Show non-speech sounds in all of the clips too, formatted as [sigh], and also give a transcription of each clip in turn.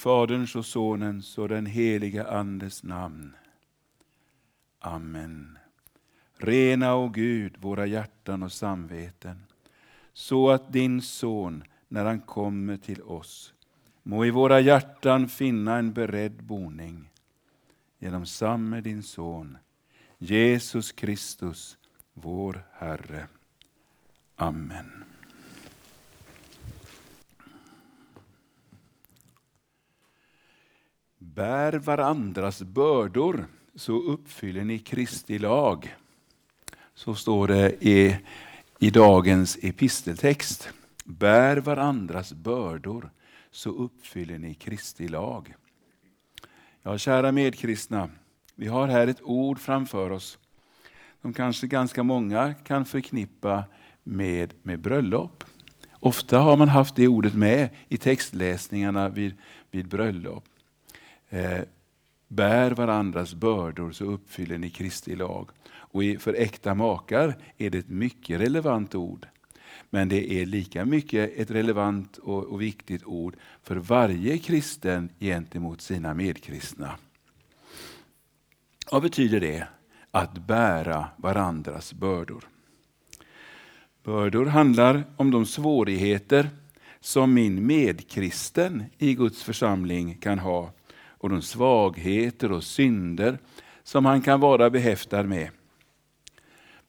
Faderns och Sonens och den heliga Andes namn. Amen. Rena, o Gud, våra hjärtan och samveten, så att din Son, när han kommer till oss, må i våra hjärtan finna en beredd boning. Genom samme din Son, Jesus Kristus, vår Herre. Amen. Bär varandras bördor så uppfyller ni Kristi lag. Så står det i, i dagens episteltext. Bär varandras bördor så uppfyller ni Kristi lag. Ja, kära medkristna, vi har här ett ord framför oss som kanske ganska många kan förknippa med, med bröllop. Ofta har man haft det ordet med i textläsningarna vid, vid bröllop. Eh, bär varandras bördor så uppfyller ni Kristi lag. Och för äkta makar är det ett mycket relevant ord. Men det är lika mycket ett relevant och, och viktigt ord för varje kristen gentemot sina medkristna. Vad betyder det? Att bära varandras bördor. Bördor handlar om de svårigheter som min medkristen i Guds församling kan ha och de svagheter och synder som han kan vara behäftad med.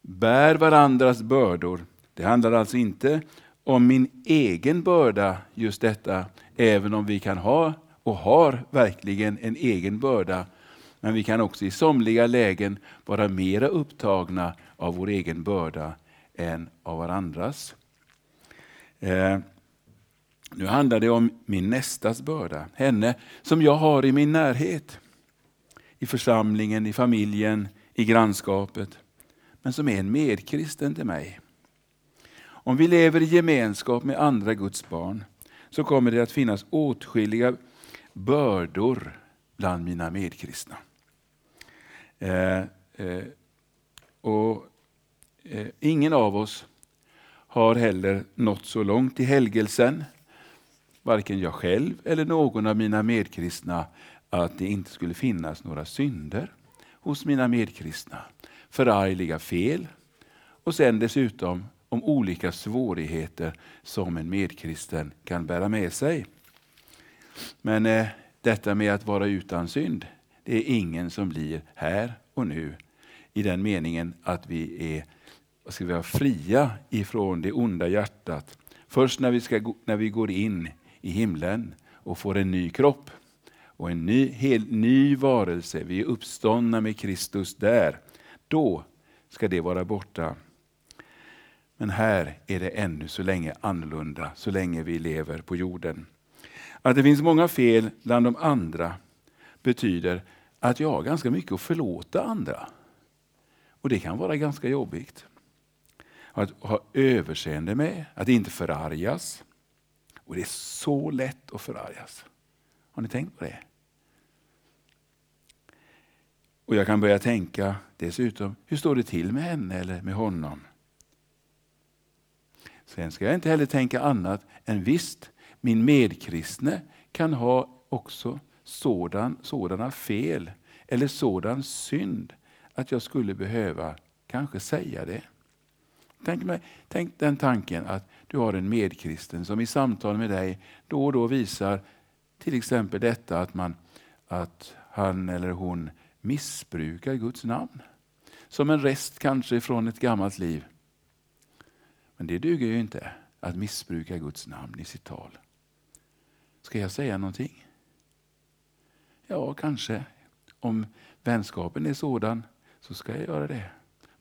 Bär varandras bördor. Det handlar alltså inte om min egen börda, just detta, även om vi kan ha och har verkligen en egen börda. Men vi kan också i somliga lägen vara mera upptagna av vår egen börda än av varandras. Eh, nu handlar det om min nästas börda, henne som jag har i min närhet. I församlingen, i familjen, i grannskapet. Men som är en medkristen till mig. Om vi lever i gemenskap med andra Guds barn så kommer det att finnas åtskilliga bördor bland mina medkristna. Eh, eh, och eh, Ingen av oss har heller nått så långt i helgelsen varken jag själv eller någon av mina medkristna, att det inte skulle finnas några synder hos mina medkristna. Förargliga fel och sen dessutom om olika svårigheter som en medkristen kan bära med sig. Men eh, detta med att vara utan synd, det är ingen som blir här och nu i den meningen att vi är vad ska vi vara, fria ifrån det onda hjärtat. Först när vi, ska, när vi går in i himlen och får en ny kropp och en ny, hel, ny varelse. Vi är uppståndna med Kristus där. Då ska det vara borta. Men här är det ännu så länge annorlunda, så länge vi lever på jorden. Att det finns många fel bland de andra betyder att jag har ganska mycket att förlåta andra. Och det kan vara ganska jobbigt. Att ha överseende med, att inte förargas, och det är så lätt att förargas. Har ni tänkt på det? Och jag kan börja tänka dessutom, hur står det till med henne eller med honom? Sen ska jag inte heller tänka annat än visst, min medkristne kan ha också sådan, sådana fel eller sådan synd att jag skulle behöva kanske säga det. Tänk, mig, tänk den tanken att du har en medkristen som i samtal med dig då och då visar till exempel detta att, man, att han eller hon missbrukar Guds namn. Som en rest kanske från ett gammalt liv. Men det duger ju inte att missbruka Guds namn i sitt tal. Ska jag säga någonting? Ja, kanske. Om vänskapen är sådan så ska jag göra det.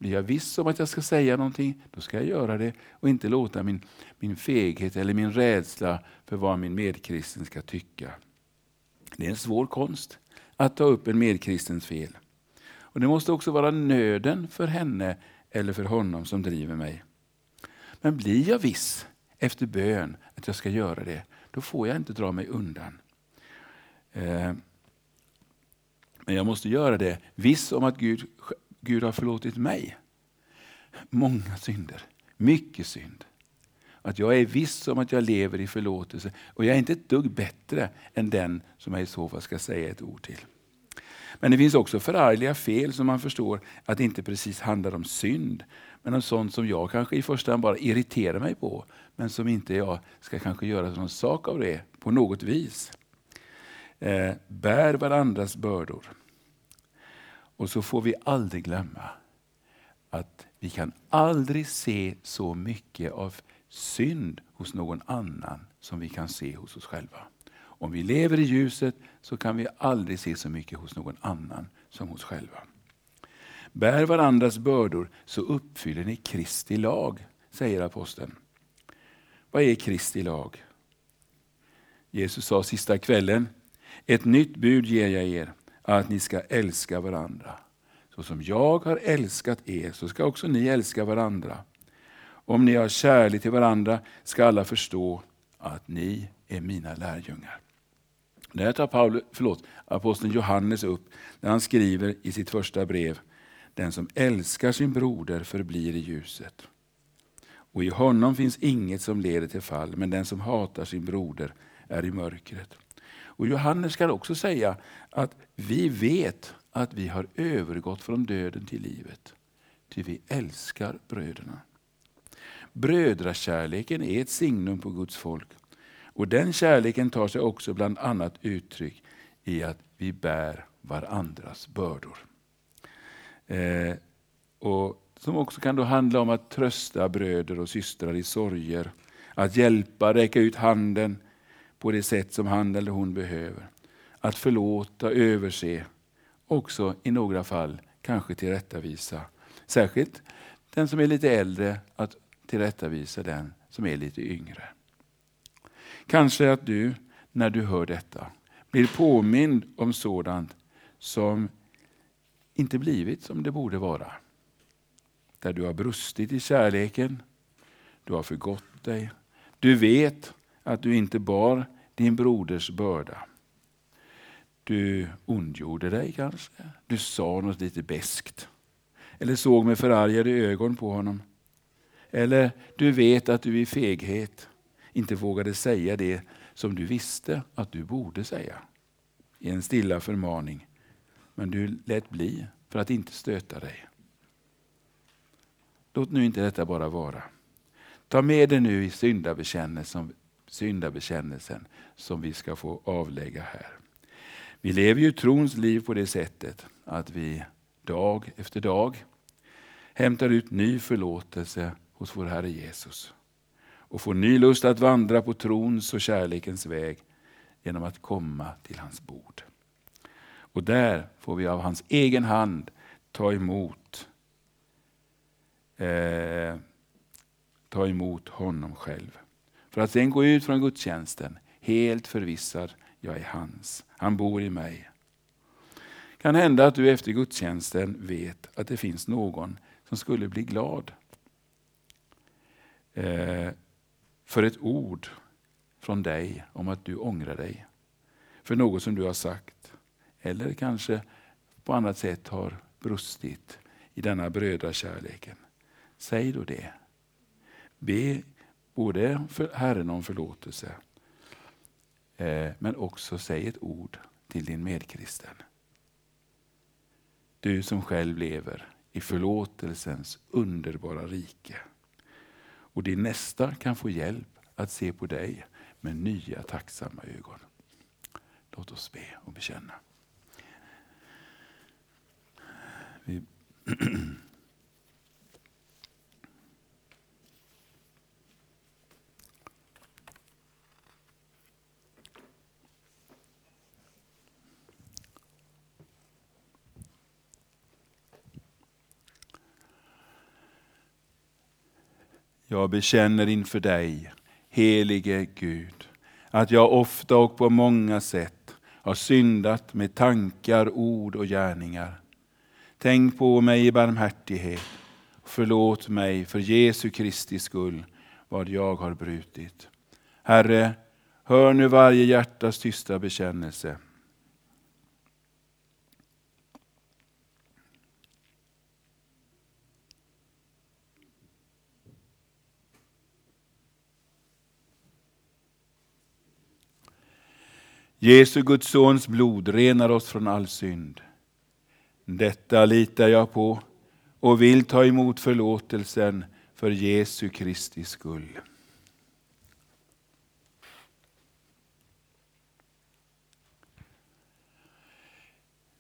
Blir jag viss om att jag ska säga någonting, då ska jag göra det och inte låta min, min feghet eller min rädsla för vad min medkristen ska tycka. Det är en svår konst att ta upp en medkristens fel. Och Det måste också vara nöden för henne eller för honom som driver mig. Men blir jag viss efter bön att jag ska göra det, då får jag inte dra mig undan. Eh, men jag måste göra det viss om att Gud Gud har förlåtit mig många synder, mycket synd. Att jag är viss om att jag lever i förlåtelse och jag är inte ett dugg bättre än den som jag i så fall ska säga ett ord till. Men det finns också förargliga fel som man förstår att det inte precis handlar om synd, men om sånt som jag kanske i första hand bara irriterar mig på, men som inte jag ska kanske göra någon sak av det på något vis. Eh, bär varandras bördor. Och så får vi aldrig glömma att vi kan aldrig se så mycket av synd hos någon annan som vi kan se hos oss själva. Om vi lever i ljuset så kan vi aldrig se så mycket hos någon annan som hos själva. Bär varandras bördor så uppfyller ni Kristi lag, säger aposteln. Vad är Kristi lag? Jesus sa sista kvällen, ett nytt bud ger jag er, att ni ska älska varandra. Så som jag har älskat er så ska också ni älska varandra. Om ni har kärlek till varandra ska alla förstå att ni är mina lärjungar. Det här tar Paul, förlåt, aposteln Johannes upp när han skriver i sitt första brev. Den som älskar sin broder förblir i ljuset. Och i honom finns inget som leder till fall, men den som hatar sin broder är i mörkret. Och Johannes kan också säga att vi vet att vi har övergått från döden till livet, ty vi älskar bröderna. Brödrakärleken är ett signum på Guds folk. Och Den kärleken tar sig också bland annat uttryck i att vi bär varandras bördor. Eh, och Som också kan då handla om att trösta bröder och systrar i sorger, att hjälpa, räcka ut handen på det sätt som han eller hon behöver. Att förlåta, överse, också i några fall kanske tillrättavisa. Särskilt den som är lite äldre, att tillrättavisa den som är lite yngre. Kanske att du, när du hör detta, blir påmind om sådant som inte blivit som det borde vara. Där du har brustit i kärleken, du har förgått dig, du vet att du inte bar din broders börda. Du ondgjorde dig kanske, du sa något lite beskt eller såg med förargade ögon på honom. Eller du vet att du i feghet inte vågade säga det som du visste att du borde säga i en stilla förmaning. Men du lät bli för att inte stöta dig. Låt nu inte detta bara vara. Ta med det nu i syndabekännelsen, syndabekännelsen som vi ska få avlägga här. Vi lever ju trons liv på det sättet att vi dag efter dag hämtar ut ny förlåtelse hos vår Herre Jesus och får ny lust att vandra på trons och kärlekens väg genom att komma till hans bord. Och där får vi av hans egen hand ta emot eh, ta emot honom själv. För att sen gå ut från gudstjänsten helt förvissad, jag är hans. Han bor i mig. Kan hända att du efter gudstjänsten vet att det finns någon som skulle bli glad eh, för ett ord från dig om att du ångrar dig. För något som du har sagt. Eller kanske på annat sätt har brustit i denna brödrakärleken. Säg då det. Be både för Herren om förlåtelse eh, men också säg ett ord till din medkristen. Du som själv lever i förlåtelsens underbara rike. Och din nästa kan få hjälp att se på dig med nya tacksamma ögon. Låt oss be och bekänna. Vi [clears throat] Jag bekänner inför dig, helige Gud, att jag ofta och på många sätt har syndat med tankar, ord och gärningar. Tänk på mig i barmhärtighet. Förlåt mig för Jesu Kristi skull vad jag har brutit. Herre, hör nu varje hjärtas tysta bekännelse. Jesu Guds sons blod renar oss från all synd. Detta litar jag på och vill ta emot förlåtelsen för Jesu Kristi skull.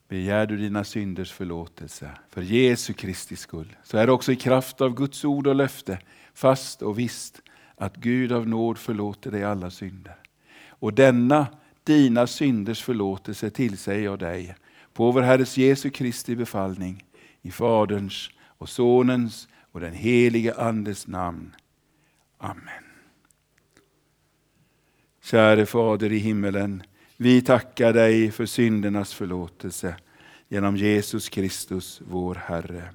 Begär du dina synders förlåtelse för Jesu Kristi skull, så är det också i kraft av Guds ord och löfte fast och visst att Gud av nåd förlåter dig alla synder. Och denna dina synders förlåtelse tillsäger jag dig på vår Herres Jesu Kristi befallning i Faderns och Sonens och den helige Andes namn. Amen. Käre Fader i himmelen, vi tackar dig för syndernas förlåtelse genom Jesus Kristus, vår Herre.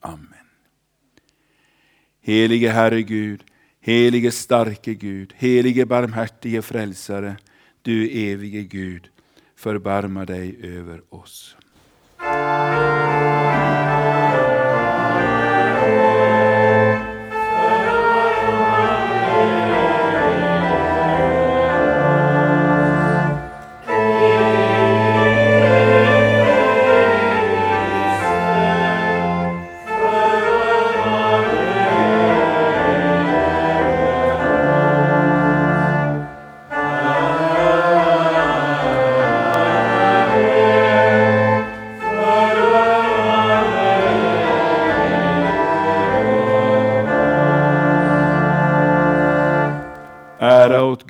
Amen. Helige Herre Gud, helige starke Gud, helige barmhärtige frälsare, du evige Gud, förbarma dig över oss.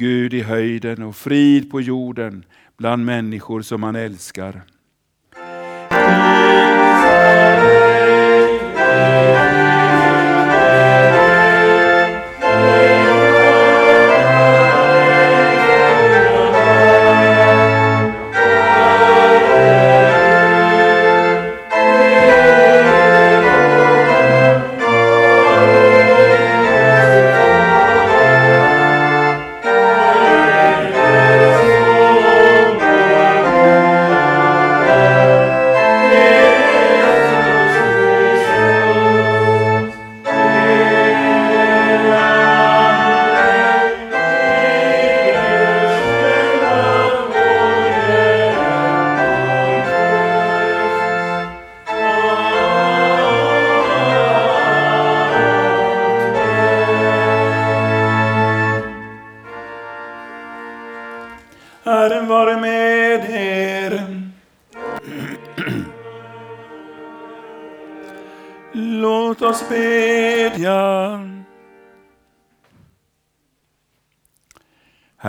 Gud i höjden och frid på jorden bland människor som han älskar.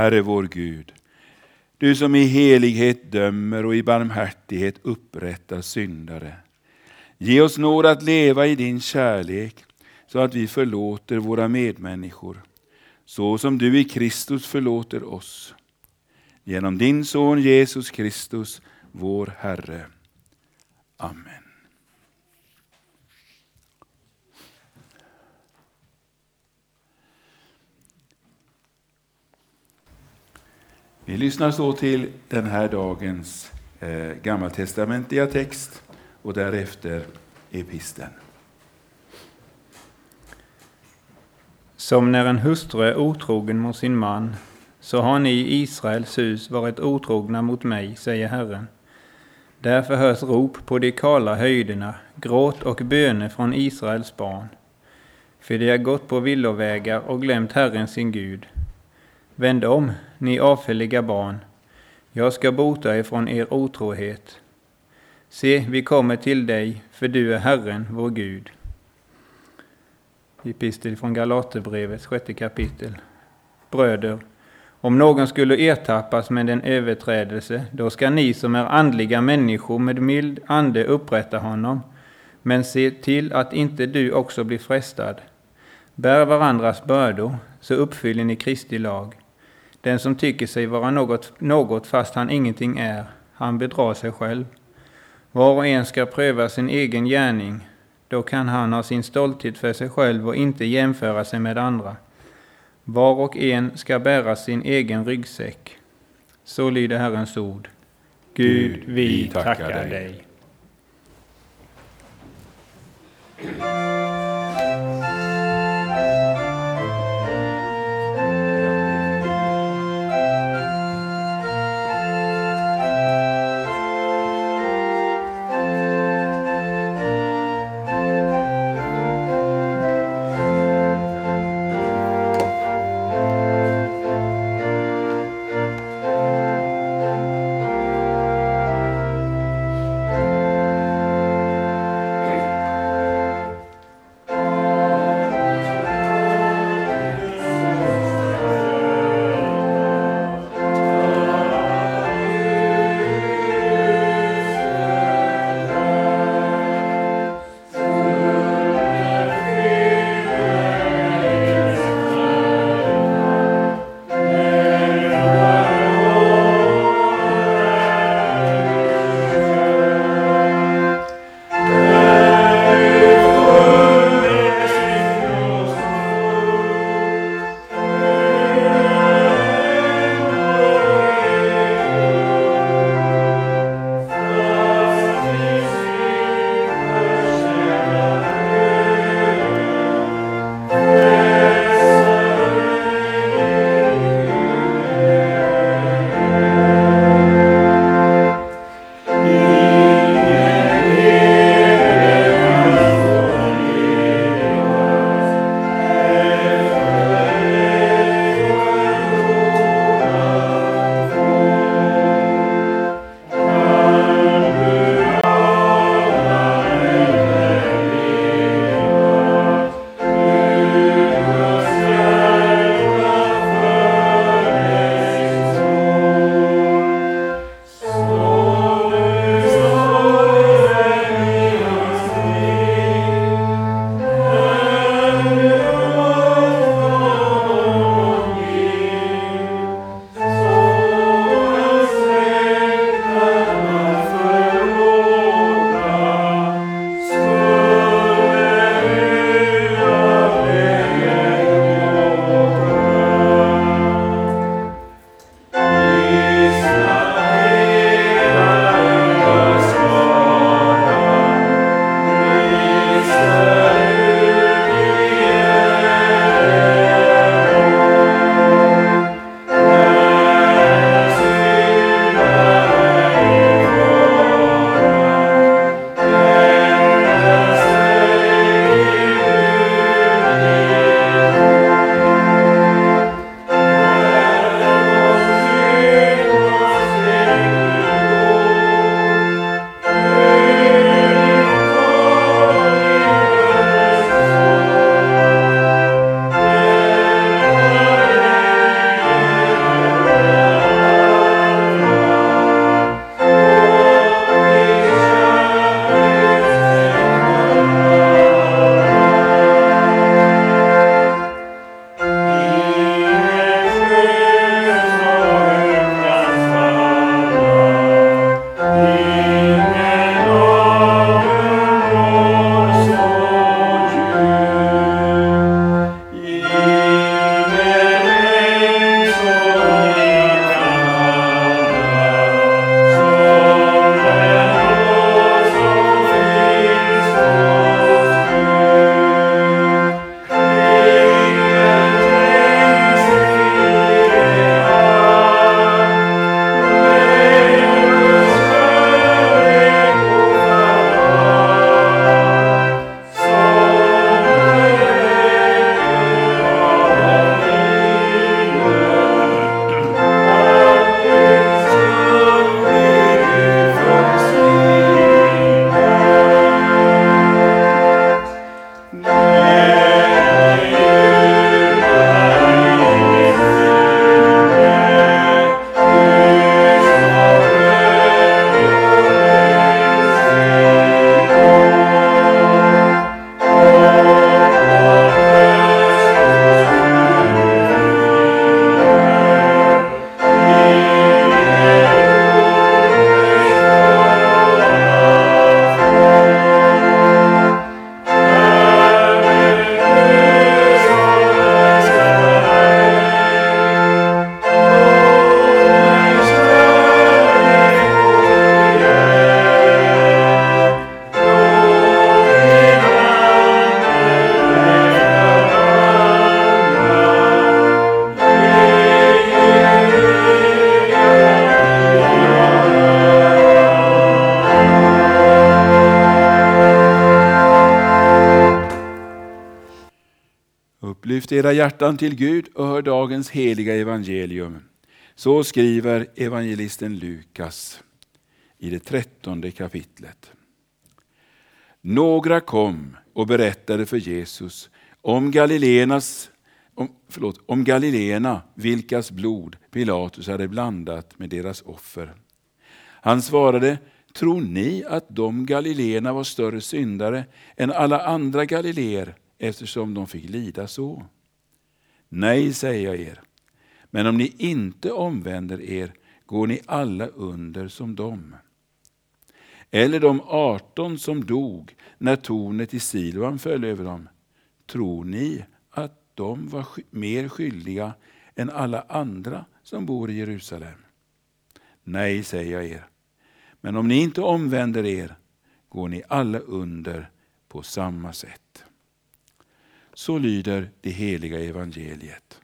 Herre vår Gud, du som i helighet dömer och i barmhärtighet upprättar syndare. Ge oss nåd att leva i din kärlek så att vi förlåter våra medmänniskor, så som du i Kristus förlåter oss. Genom din son Jesus Kristus, vår Herre. Amen. Vi lyssnar så till den här dagens eh, gammaltestamentliga text och därefter episten. Som när en hustru är otrogen mot sin man, så har ni i Israels hus varit otrogna mot mig, säger Herren. Därför hörs rop på de kala höjderna, gråt och böner från Israels barn. För de har gått på villovägar och glömt Herren sin Gud. Vänd om, ni avfälliga barn. Jag ska bota er från er otrohet. Se, vi kommer till dig, för du är Herren, vår Gud. Epistel från Galaterbrevets sjätte kapitel. Bröder, om någon skulle ertappas med en överträdelse, då ska ni som är andliga människor med mild ande upprätta honom, men se till att inte du också blir frestad. Bär varandras bördor, så uppfyller ni Kristi lag. Den som tycker sig vara något, något fast han ingenting är, han bedrar sig själv. Var och en ska pröva sin egen gärning, då kan han ha sin stolthet för sig själv och inte jämföra sig med andra. Var och en ska bära sin egen ryggsäck. Så lyder Herrens ord. Gud, vi tackar dig. Era hjärtan till Gud och hör dagens heliga evangelium. Så skriver evangelisten Lukas i det trettonde kapitlet. Några kom och berättade för Jesus om Galileernas om, förlåt, om Galileerna, vilkas blod Pilatus hade blandat med deras offer. Han svarade, tror ni att de Galileerna var större syndare än alla andra galileer eftersom de fick lida så? Nej, säger jag er, men om ni inte omvänder er går ni alla under som dem. Eller de arton som dog när tornet i Siloam föll över dem. Tror ni att de var mer skyldiga än alla andra som bor i Jerusalem? Nej, säger jag er. Men om ni inte omvänder er går ni alla under på samma sätt. Så lyder det heliga evangeliet.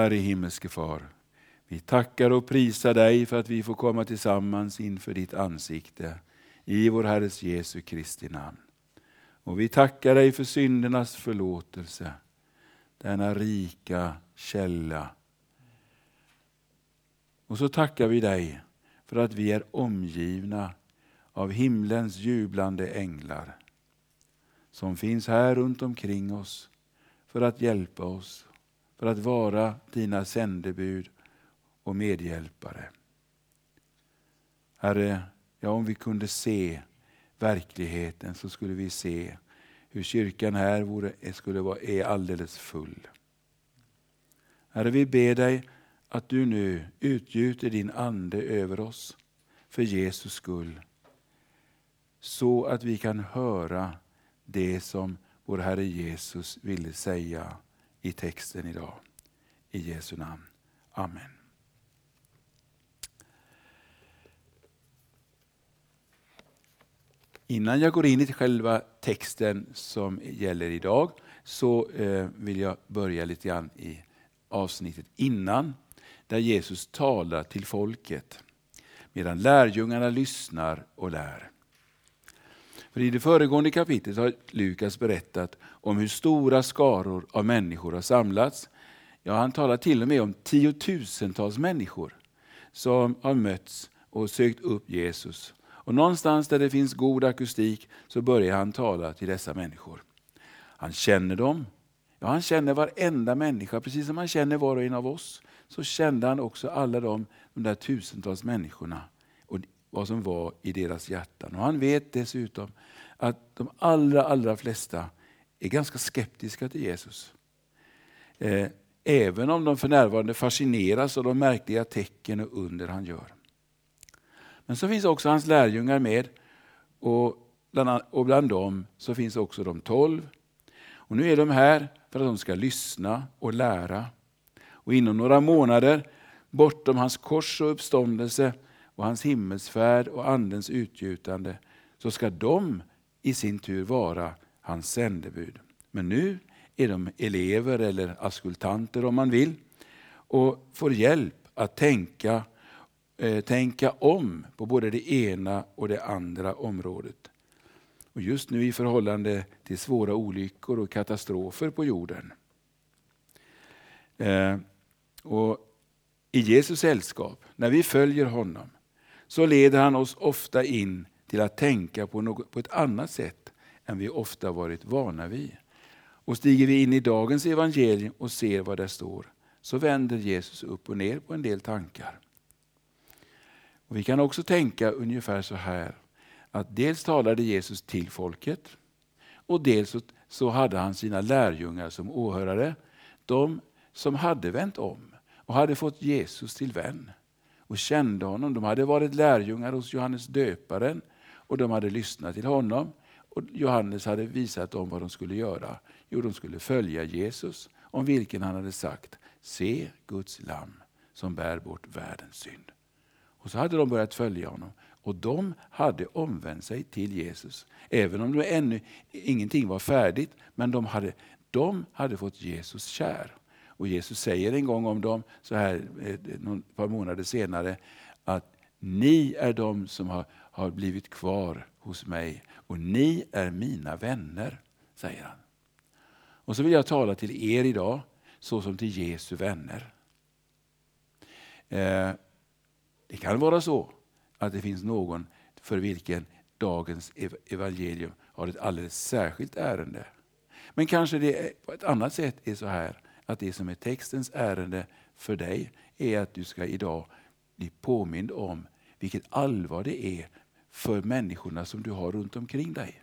Käre himmelske far, vi tackar och prisar dig för att vi får komma tillsammans inför ditt ansikte i vår Herres Jesu Kristi namn. Och vi tackar dig för syndernas förlåtelse, denna rika källa. Och så tackar vi dig för att vi är omgivna av himlens jublande änglar som finns här runt omkring oss för att hjälpa oss, för att vara dina sändebud och medhjälpare. Herre, ja, om vi kunde se verkligheten så skulle vi se hur kyrkan här vore, skulle vara, är alldeles full. Herre, vi ber dig att du nu utgjuter din ande över oss för Jesus skull. Så att vi kan höra det som vår Herre Jesus ville säga i texten idag. I Jesu namn. Amen. Innan jag går in i själva texten som gäller idag så eh, vill jag börja lite grann i avsnittet innan där Jesus talar till folket medan lärjungarna lyssnar och lär. För I det föregående kapitlet har Lukas berättat om hur stora skaror av människor har samlats. Ja, han talar till och med om tiotusentals människor som har mötts och sökt upp Jesus. Och Någonstans där det finns god akustik så börjar han tala till dessa människor. Han känner dem. Ja, han känner varenda människa, precis som han känner var och en av oss. Så kände han också alla de, de där tusentals människorna vad som var i deras hjärtan. Och Han vet dessutom att de allra, allra flesta är ganska skeptiska till Jesus. Eh, även om de för närvarande fascineras av de märkliga tecken och under han gör. Men så finns också hans lärjungar med och bland, och bland dem så finns också de tolv. Och nu är de här för att de ska lyssna och lära. Och inom några månader, bortom hans kors och uppståndelse och hans himmelsfärd och andens utgjutande, så ska de i sin tur vara hans sändebud. Men nu är de elever eller askultanter om man vill och får hjälp att tänka, eh, tänka om på både det ena och det andra området. Och just nu i förhållande till svåra olyckor och katastrofer på jorden. Eh, och I Jesus sällskap, när vi följer honom, så leder han oss ofta in till att tänka på, något, på ett annat sätt än vi ofta varit vana vid. Och stiger vi in i dagens evangelium och ser vad där står, så vänder Jesus upp och ner på en del tankar. Och vi kan också tänka ungefär så här, att dels talade Jesus till folket och dels så hade han sina lärjungar som åhörare. De som hade vänt om och hade fått Jesus till vän och kände honom. De hade varit lärjungar hos Johannes döparen och de hade lyssnat till honom. Och Johannes hade visat dem vad de skulle göra. Jo, de skulle följa Jesus, om vilken han hade sagt, se Guds lamm som bär bort världens synd. Och så hade de börjat följa honom. Och de hade omvänt sig till Jesus. Även om det ännu ingenting var färdigt, men de hade, de hade fått Jesus kär. Och Jesus säger en gång om dem, så här eh, ett par månader senare, att ni är de som har, har blivit kvar hos mig och ni är mina vänner, säger han. Och så vill jag tala till er idag såsom till Jesu vänner. Eh, det kan vara så att det finns någon för vilken dagens evangelium har ett alldeles särskilt ärende. Men kanske det på ett annat sätt är så här att det som är textens ärende för dig är att du ska idag bli påmind om vilket allvar det är för människorna som du har runt omkring dig.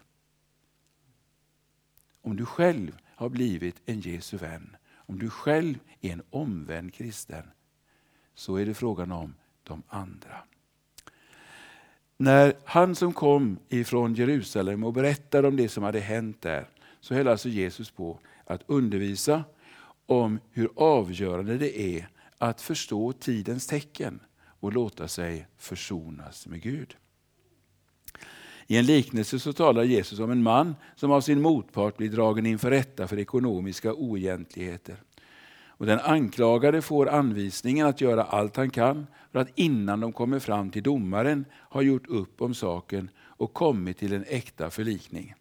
Om du själv har blivit en Jesu vän, om du själv är en omvänd kristen, så är det frågan om de andra. När han som kom ifrån Jerusalem och berättade om det som hade hänt där, så höll alltså Jesus på att undervisa om hur avgörande det är att förstå tidens tecken och låta sig försonas med Gud. I en liknelse så talar Jesus om en man som av sin motpart blir dragen inför rätta för ekonomiska oegentligheter. Och den anklagade får anvisningen att göra allt han kan för att innan de kommer fram till domaren ha gjort upp om saken och kommit till en äkta förlikning.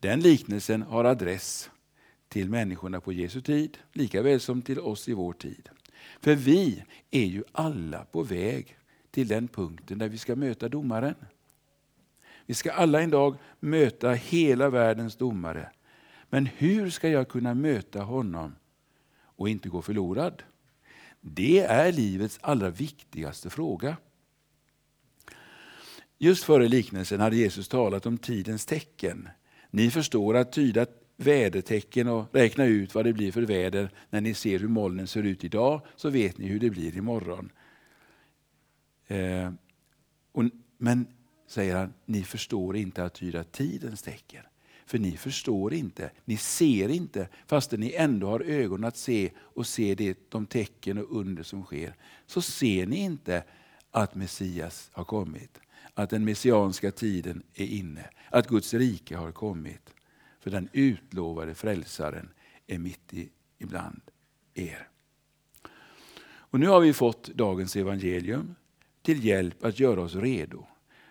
Den liknelsen har adress till människorna på Jesu tid, lika väl som till oss i vår tid. För vi är ju alla på väg till den punkten där vi ska möta domaren. Vi ska alla en dag möta hela världens domare. Men hur ska jag kunna möta honom och inte gå förlorad? Det är livets allra viktigaste fråga. Just före liknelsen hade Jesus talat om tidens tecken. Ni förstår att tyda vädertecken och räkna ut vad det blir för väder. När ni ser hur molnen ser ut idag så vet ni hur det blir imorgon. Eh, och, men, säger han, ni förstår inte att tyda tidens tecken. För ni förstår inte, ni ser inte, fastän ni ändå har ögon att se och ser det, de tecken och under som sker. Så ser ni inte att Messias har kommit. att den messianska tiden är inne, att Guds rike har kommit. För den utlovade frälsaren är mitt i, ibland er. Och nu har vi fått dagens evangelium till hjälp att göra oss redo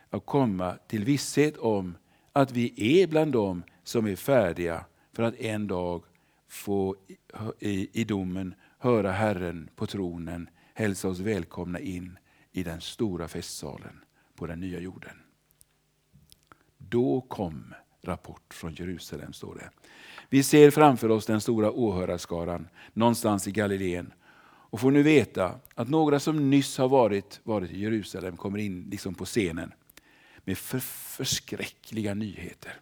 att komma till visshet om att vi är bland dem som är färdiga för att en dag få i, i domen höra Herren på tronen hälsa oss välkomna in i den stora festsalen på den nya jorden. Då kom rapport från Jerusalem, står det. Vi ser framför oss den stora åhörarskaran någonstans i Galileen och får nu veta att några som nyss har varit, varit i Jerusalem kommer in liksom på scenen med för, förskräckliga nyheter.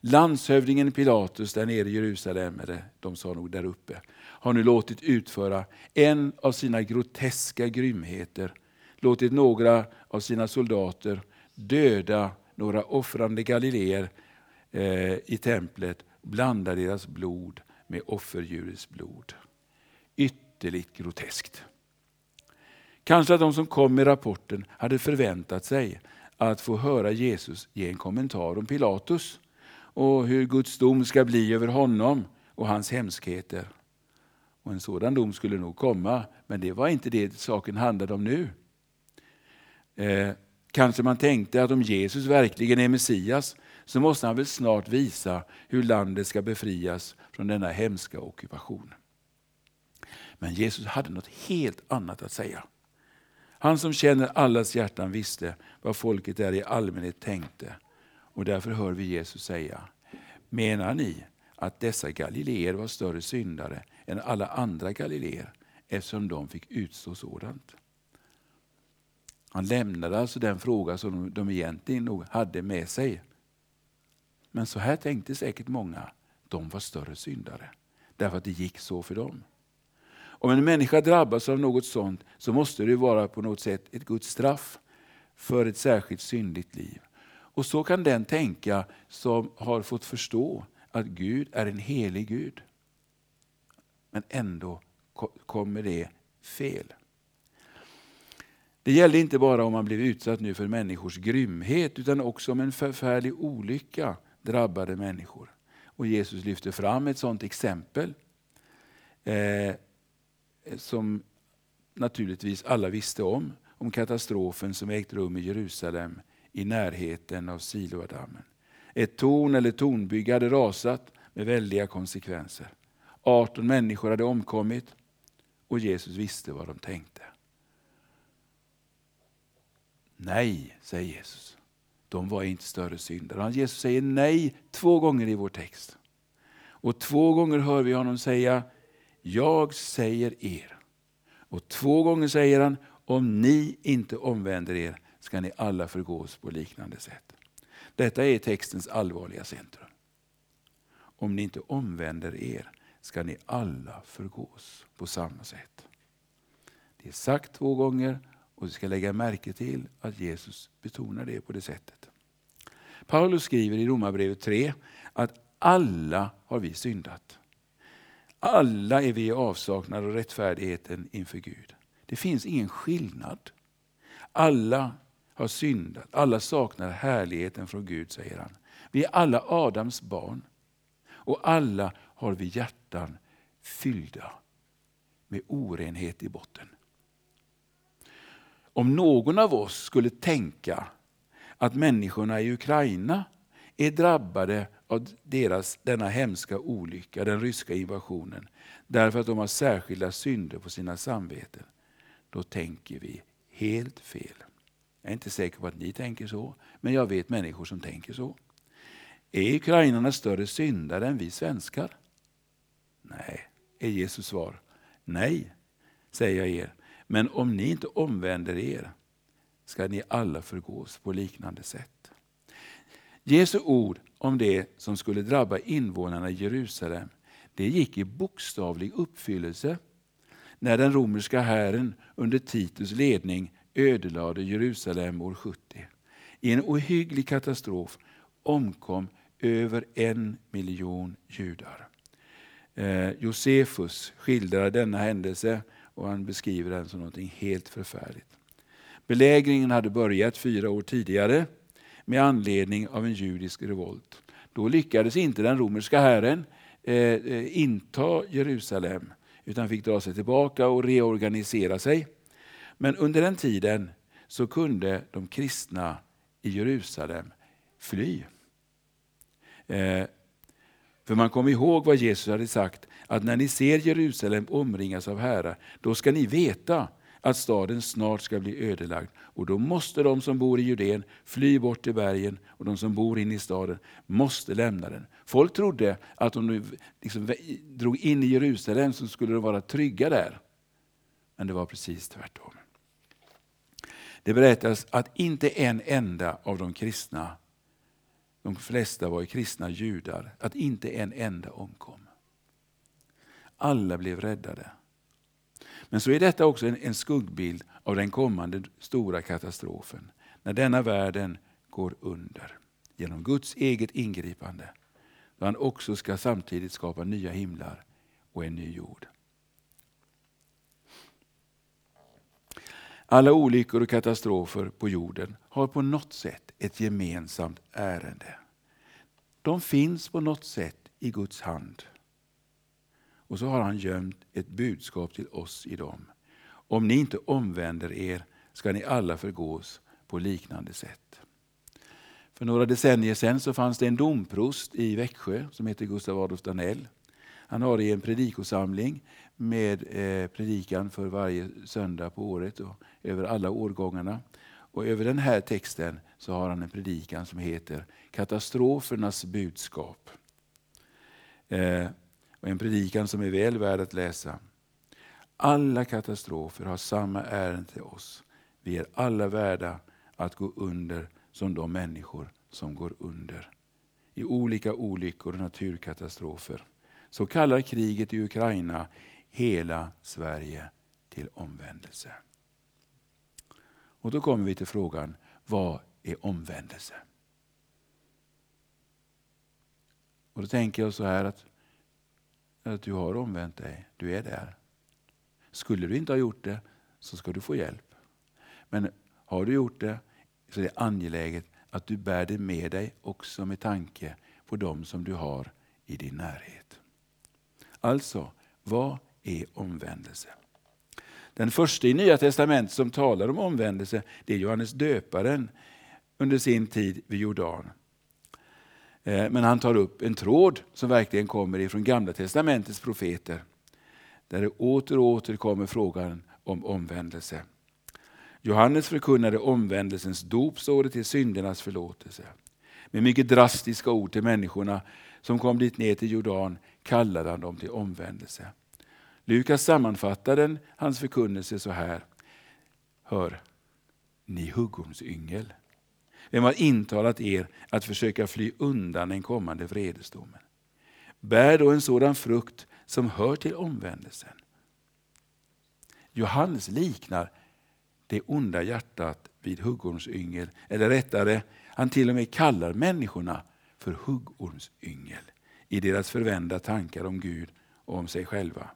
Landshövdingen Pilatus där nere i Jerusalem, eller de sa nog där uppe, har nu låtit utföra en av sina groteska grymheter. Låtit några av sina soldater döda några offrande galileer eh, i templet, blanda deras blod med offerdjurets blod. Ytterligt groteskt. Kanske att de som kom med rapporten hade förväntat sig att få höra Jesus ge en kommentar om Pilatus och hur Guds dom ska bli över honom och hans hemskheter. Och En sådan dom skulle nog komma, men det var inte det saken handlade om nu. Eh, kanske man tänkte att om Jesus verkligen är Messias så måste han väl snart visa hur landet ska befrias från denna hemska ockupation. Men Jesus hade något helt annat att säga. Han som känner allas hjärtan visste vad folket där i allmänhet tänkte. Och därför hör vi Jesus säga, menar ni att dessa galileer var större syndare än alla andra galileer eftersom de fick utstå sådant? Han lämnade alltså den fråga som de egentligen nog hade med sig. Men så här tänkte säkert många, de var större syndare. Därför att det gick så för dem. Om en människa drabbas av något sånt så måste det vara på något sätt ett Guds straff för ett särskilt syndigt liv. Och så kan den tänka som har fått förstå att Gud är en helig Gud. Men ändå kommer det fel. Det gällde inte bara om man blev utsatt nu för människors grymhet utan också om en förfärlig olycka drabbade människor. Och Jesus lyfter fram ett sådant exempel. Eh, som naturligtvis alla visste om, om katastrofen som ägt rum i Jerusalem i närheten av Siloadammen. Ett torn eller tornbygge hade rasat med väldiga konsekvenser. 18 människor hade omkommit och Jesus visste vad de tänkte. Nej, säger Jesus. De var inte större syndare. Jesus säger nej två gånger i vår text. Och två gånger hör vi honom säga jag säger er. Och två gånger säger han, om ni inte omvänder er ska ni alla förgås på liknande sätt. Detta är textens allvarliga centrum. Om ni inte omvänder er ska ni alla förgås på samma sätt. Det är sagt två gånger och du ska lägga märke till att Jesus betonar det på det sättet. Paulus skriver i Romarbrevet 3 att alla har vi syndat. Alla är vi i avsaknad av rättfärdigheten inför Gud. Det finns ingen skillnad. Alla har syndat, alla saknar härligheten från Gud, säger han. Vi är alla Adams barn och alla har vi hjärtan fyllda med orenhet i botten. Om någon av oss skulle tänka att människorna i Ukraina är drabbade av deras, denna hemska olycka, den ryska invasionen, därför att de har särskilda synder på sina samveten, då tänker vi helt fel. Jag är inte säker på att ni tänker så, men jag vet människor som tänker så. Är ukrainarna större syndare än vi svenskar? Nej, är Jesus svar. Nej, säger jag er. Men om ni inte omvänder er ska ni alla förgås på liknande sätt. Jesu ord om det som skulle drabba invånarna i Jerusalem, det gick i bokstavlig uppfyllelse när den romerska hären under Titus ledning ödelade Jerusalem år 70. I en ohygglig katastrof omkom över en miljon judar. Eh, Josefus skildrar denna händelse och han beskriver den som något helt förfärligt. Belägringen hade börjat fyra år tidigare med anledning av en judisk revolt. Då lyckades inte den romerska hären eh, eh, inta Jerusalem utan fick dra sig tillbaka och reorganisera sig. Men under den tiden så kunde de kristna i Jerusalem fly. Eh, för man kom ihåg vad Jesus hade sagt, att när ni ser Jerusalem omringas av herrar, då ska ni veta att staden snart ska bli ödelagd. Och då måste de som bor i Judeen fly bort till bergen och de som bor inne i staden måste lämna den. Folk trodde att om de liksom drog in i Jerusalem så skulle de vara trygga där. Men det var precis tvärtom. Det berättas att inte en enda av de kristna, de flesta var kristna judar, att inte en enda omkom. Alla blev räddade. Men så är detta också en, en skuggbild av den kommande stora katastrofen. När denna världen går under genom Guds eget ingripande. Då han också ska samtidigt skapa nya himlar och en ny jord. Alla olyckor och katastrofer på jorden har på något sätt ett gemensamt ärende. De finns på något sätt i Guds hand. Och så har han gömt ett budskap till oss i dem. Om ni inte omvänder er ska ni alla förgås på liknande sätt. För några decennier sedan så fanns det en domprost i Växjö som heter Gustav Adolf Danell. Han har i en predikosamling med eh, predikan för varje söndag på året och över alla årgångarna. Och över den här texten så har han en predikan som heter Katastrofernas budskap. Eh, och en predikan som är väl värd att läsa. Alla katastrofer har samma ärende till oss. Vi är alla värda att gå under som de människor som går under. I olika olyckor och naturkatastrofer. Så kallar kriget i Ukraina hela Sverige till omvändelse. Och då kommer vi till frågan, vad är omvändelse? Och då tänker jag så här att att du har omvänt dig. Du är där. Skulle du inte ha gjort det så ska du få hjälp. Men har du gjort det så är det angeläget att du bär det med dig också med tanke på dem som du har i din närhet. Alltså, vad är omvändelse? Den första i Nya Testamentet som talar om omvändelse det är Johannes döparen under sin tid vid Jordan. Eh, men han tar upp en tråd som verkligen kommer ifrån Gamla Testamentets profeter. Där det åter och åter kommer frågan om omvändelse. Johannes förkunnade omvändelsens dop, står det, till syndernas förlåtelse. Med mycket drastiska ord till människorna som kom dit ner till Jordan kallade han dem till omvändelse. Lukas sammanfattar hans förkunnelse så här. Hör, ni huggormsyngel. Vem har intalat er att försöka fly undan den kommande vredesdomen? Bär då en sådan frukt som hör till omvändelsen. Johannes liknar det onda hjärtat vid huggormsyngel, eller rättare, han till och med kallar människorna för huggormsyngel i deras förvända tankar om Gud och om sig själva.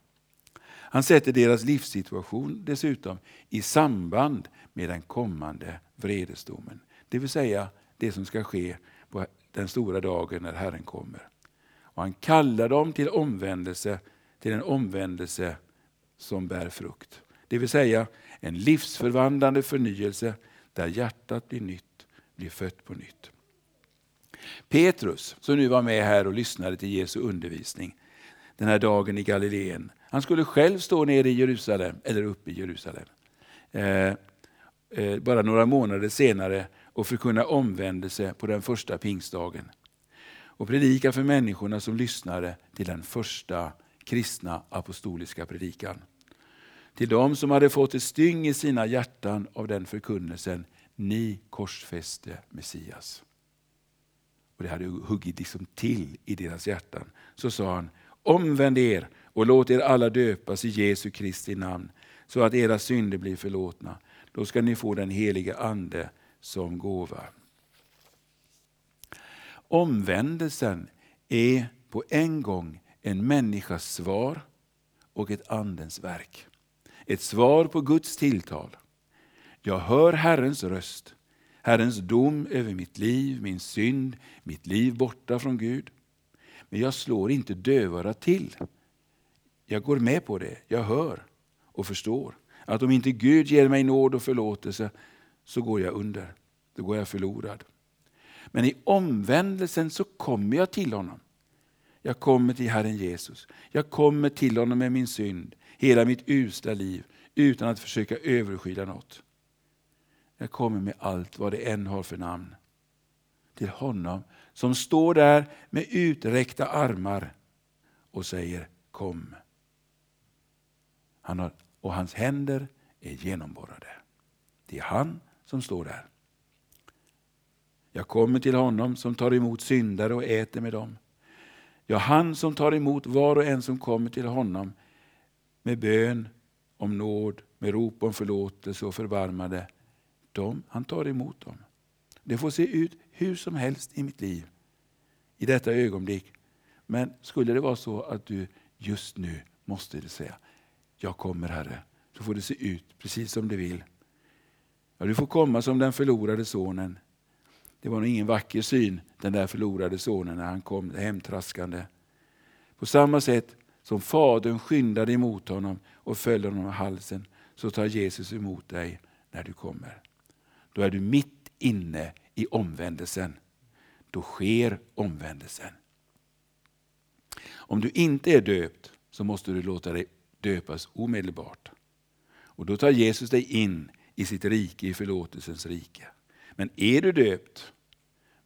Han sätter deras livssituation dessutom i samband med den kommande vredesdomen. Det vill säga det som ska ske på den stora dagen när Herren kommer. Och han kallar dem till omvändelse, till en omvändelse som bär frukt. Det vill säga en livsförvandlande förnyelse där hjärtat blir nytt, blir fött på nytt. Petrus, som nu var med här och lyssnade till Jesu undervisning den här dagen i Galileen. Han skulle själv stå nere i Jerusalem, eller uppe i Jerusalem. Eh, eh, bara några månader senare och förkunna omvändelse på den första pingstdagen. Och predika för människorna som lyssnade till den första kristna apostoliska predikan. Till dem som hade fått ett styng i sina hjärtan av den förkunnelsen, ni korsfäste Messias. Och Det hade huggit liksom till i deras hjärtan. Så sa han, omvänd er och låt er alla döpas i Jesu Kristi namn, så att era synder blir förlåtna. Då ska ni få den helige Ande som gåva. Omvändelsen är på en gång en människas svar och ett andens verk. Ett svar på Guds tilltal. Jag hör Herrens röst, Herrens dom över mitt liv, min synd, mitt liv borta från Gud. Men jag slår inte dövörat till. Jag går med på det, jag hör och förstår att om inte Gud ger mig nåd och förlåtelse så går jag under, då går jag förlorad. Men i omvändelsen så kommer jag till honom. Jag kommer till Herren Jesus. Jag kommer till honom med min synd, hela mitt usla liv, utan att försöka överskyla något. Jag kommer med allt vad det än har för namn. Till honom som står där med uträckta armar och säger kom. Han har, och hans händer är genomborrade. Det är han som står där. Jag kommer till honom som tar emot syndare och äter med dem. Ja, han som tar emot var och en som kommer till honom med bön om nåd, med rop om förlåtelse och förbarmade. De, han tar emot dem. Det får se ut hur som helst i mitt liv i detta ögonblick. Men skulle det vara så att du just nu måste säga, jag kommer Herre, så får det se ut precis som du vill. Ja, du får komma som den förlorade sonen. Det var nog ingen vacker syn, den där förlorade sonen, när han kom hemtraskande. På samma sätt som Fadern skyndade emot honom och föll honom i halsen, så tar Jesus emot dig när du kommer. Då är du mitt inne i omvändelsen. Då sker omvändelsen. Om du inte är döpt så måste du låta dig döpas omedelbart. Och Då tar Jesus dig in i sitt rike, i förlåtelsens rike. Men är du döpt,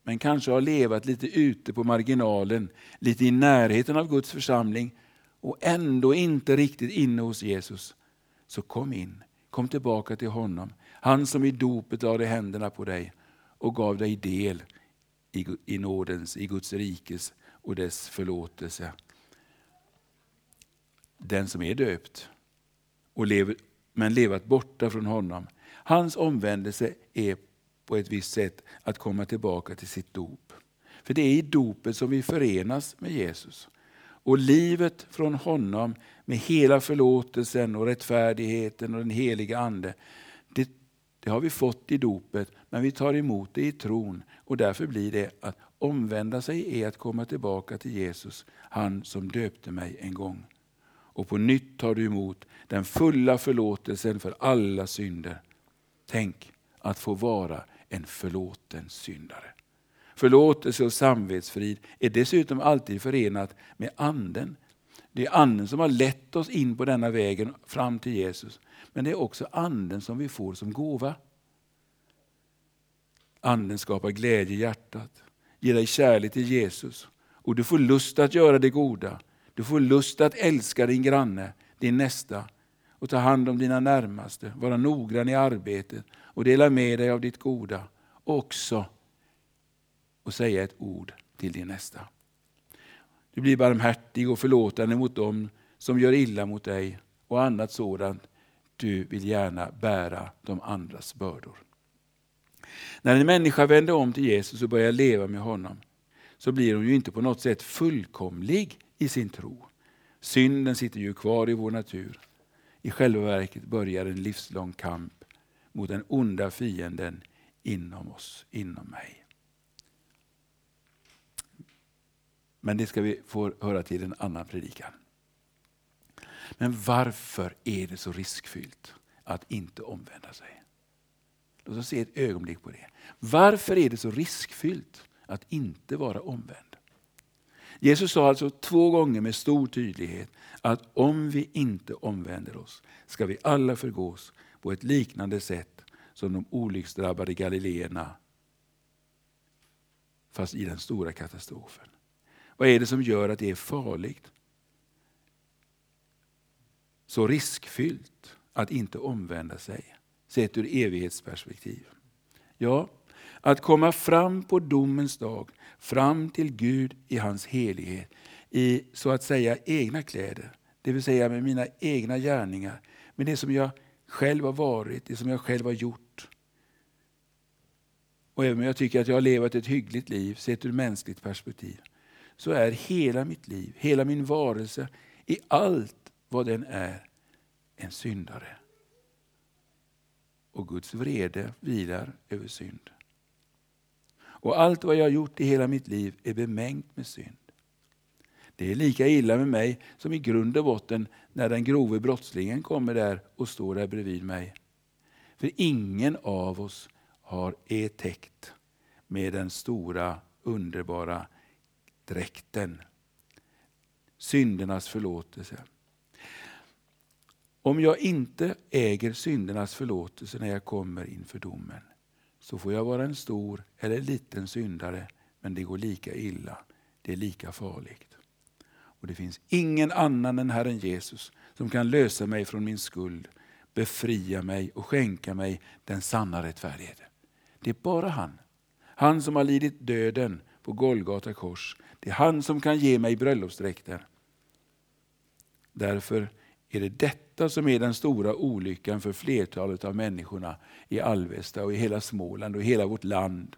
men kanske har levat lite ute på marginalen, lite i närheten av Guds församling och ändå inte riktigt inne hos Jesus, så kom in. Kom tillbaka till honom. Han som i dopet lade händerna på dig och gav dig del i, i nådens, i Guds rikes och dess förlåtelse. Den som är döpt och lever, men levat borta från honom. Hans omvändelse är på ett visst sätt att komma tillbaka till sitt dop. För det är i dopet som vi förenas med Jesus. Och livet från honom med hela förlåtelsen och rättfärdigheten och den heliga Ande, det, det har vi fått i dopet, men vi tar emot det i tron. Och därför blir det att omvända sig är att komma tillbaka till Jesus, han som döpte mig en gång. Och på nytt tar du emot den fulla förlåtelsen för alla synder. Tänk att få vara en förlåten syndare. Förlåtelse och samvetsfrid är dessutom alltid förenat med anden. Det är anden som har lett oss in på denna vägen fram till Jesus. Men det är också anden som vi får som gåva. Anden skapar glädje i hjärtat, ger dig kärlek till Jesus och du får lust att göra det goda. Du får lust att älska din granne, din nästa och ta hand om dina närmaste, vara noggrann i arbetet och dela med dig av ditt goda. Också och säga ett ord till din nästa. Du blir barmhärtig och förlåtande mot dem som gör illa mot dig och annat sådant. Du vill gärna bära de andras bördor. När en människa vänder om till Jesus och börjar leva med honom så blir hon ju inte på något sätt fullkomlig i sin tro. Synden sitter ju kvar i vår natur. I själva verket börjar en livslång kamp mot den onda fienden inom oss, inom mig. Men det ska vi få höra till en annan predikan. Men varför är det så riskfyllt att inte omvända sig? Låt oss se ett ögonblick på det. Varför är det så riskfyllt att inte vara omvänd? Jesus sa alltså två gånger med stor tydlighet att om vi inte omvänder oss ska vi alla förgås på ett liknande sätt som de olycksdrabbade galileerna fast i den stora katastrofen. Vad är det som gör att det är farligt? Så riskfyllt att inte omvända sig, sett ur evighetsperspektiv. Ja, att komma fram på domens dag, fram till Gud i hans helighet, i så att säga egna kläder, det vill säga med mina egna gärningar, med det som jag själv har varit, det som jag själv har gjort. Och även om jag tycker att jag har levat ett hyggligt liv, sett ur mänskligt perspektiv, så är hela mitt liv, hela min varelse, i allt vad den är, en syndare. och Guds vrede vilar över synd. Och allt vad jag har gjort i hela mitt liv är bemängt med synd. Det är lika illa med mig som i grund och botten när den grove brottslingen kommer där och står där bredvid mig. För ingen av oss har är täckt med den stora underbara dräkten. Syndernas förlåtelse. Om jag inte äger syndernas förlåtelse när jag kommer inför domen så får jag vara en stor eller liten syndare men det går lika illa. Det är lika farligt. Och Det finns ingen annan än Herren Jesus som kan lösa mig från min skuld, befria mig och skänka mig den sanna rättfärdigheten. Det är bara han. Han som har lidit döden på Golgata kors. Det är han som kan ge mig bröllopsdräkten. Därför är det detta som är den stora olyckan för flertalet av människorna i Alvesta och i hela Småland och i hela vårt land.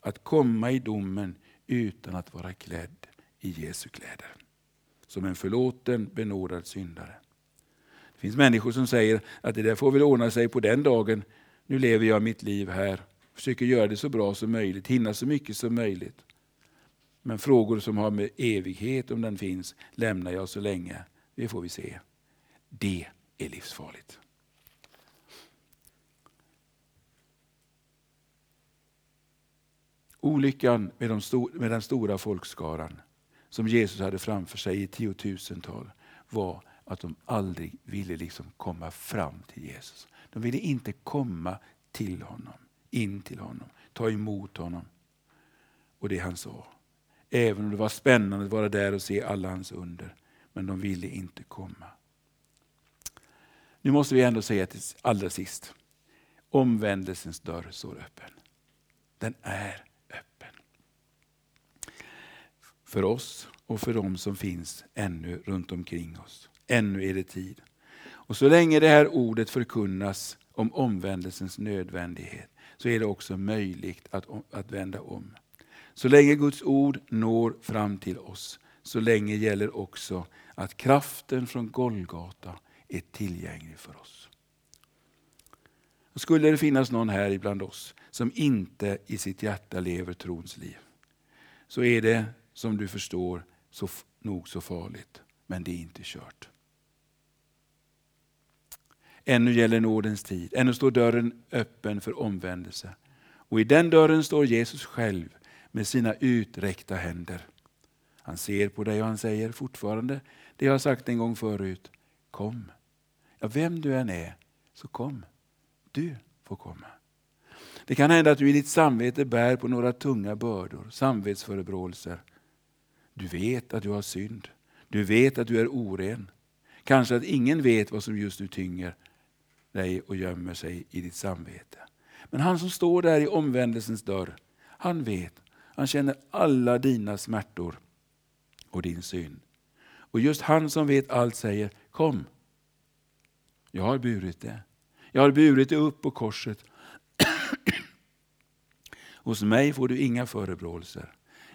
Att komma i domen utan att vara klädd i Jesu kläder. Som en förlåten, benådad syndare. Det finns människor som säger att det där får väl ordna sig på den dagen. Nu lever jag mitt liv här. Försöker göra det så bra som möjligt, hinna så mycket som möjligt. Men frågor som har med evighet, om den finns, lämnar jag så länge. Det får vi se. Det är livsfarligt. Olyckan med, de stor, med den stora folkskaran som Jesus hade framför sig i tiotusental var att de aldrig ville liksom komma fram till Jesus. De ville inte komma till honom, in till honom, ta emot honom. Och det han sa. Även om det var spännande att vara där och se alla hans under. Men de ville inte komma. Nu måste vi ändå säga till allra sist. Omvändelsens dörr står öppen. Den är öppen. För oss och för dem som finns ännu runt omkring oss. Ännu är det tid. Och så länge det här ordet förkunnas om omvändelsens nödvändighet så är det också möjligt att, att vända om. Så länge Guds ord når fram till oss, så länge gäller också att kraften från Golgata är tillgänglig för oss. Och skulle det finnas någon här ibland oss som inte i sitt hjärta lever trons liv, så är det som du förstår så, nog så farligt, men det är inte kört. Ännu gäller nådens tid, ännu står dörren öppen för omvändelse. Och i den dörren står Jesus själv med sina uträckta händer. Han ser på dig och han säger fortfarande det jag har sagt en gång förut. Kom. Ja, vem du än är, så kom. Du får komma. Det kan hända att du i ditt samvete bär på några tunga bördor, samvetsförebråelser. Du vet att du har synd. Du vet att du är oren. Kanske att ingen vet vad som just nu tynger dig och gömmer sig i ditt samvete. Men han som står där i omvändelsens dörr, han vet. Han känner alla dina smärtor och din synd. Och just han som vet allt säger, kom. Jag har burit det. Jag har burit det upp på korset. [clears throat] Hos mig får du inga förebråelser.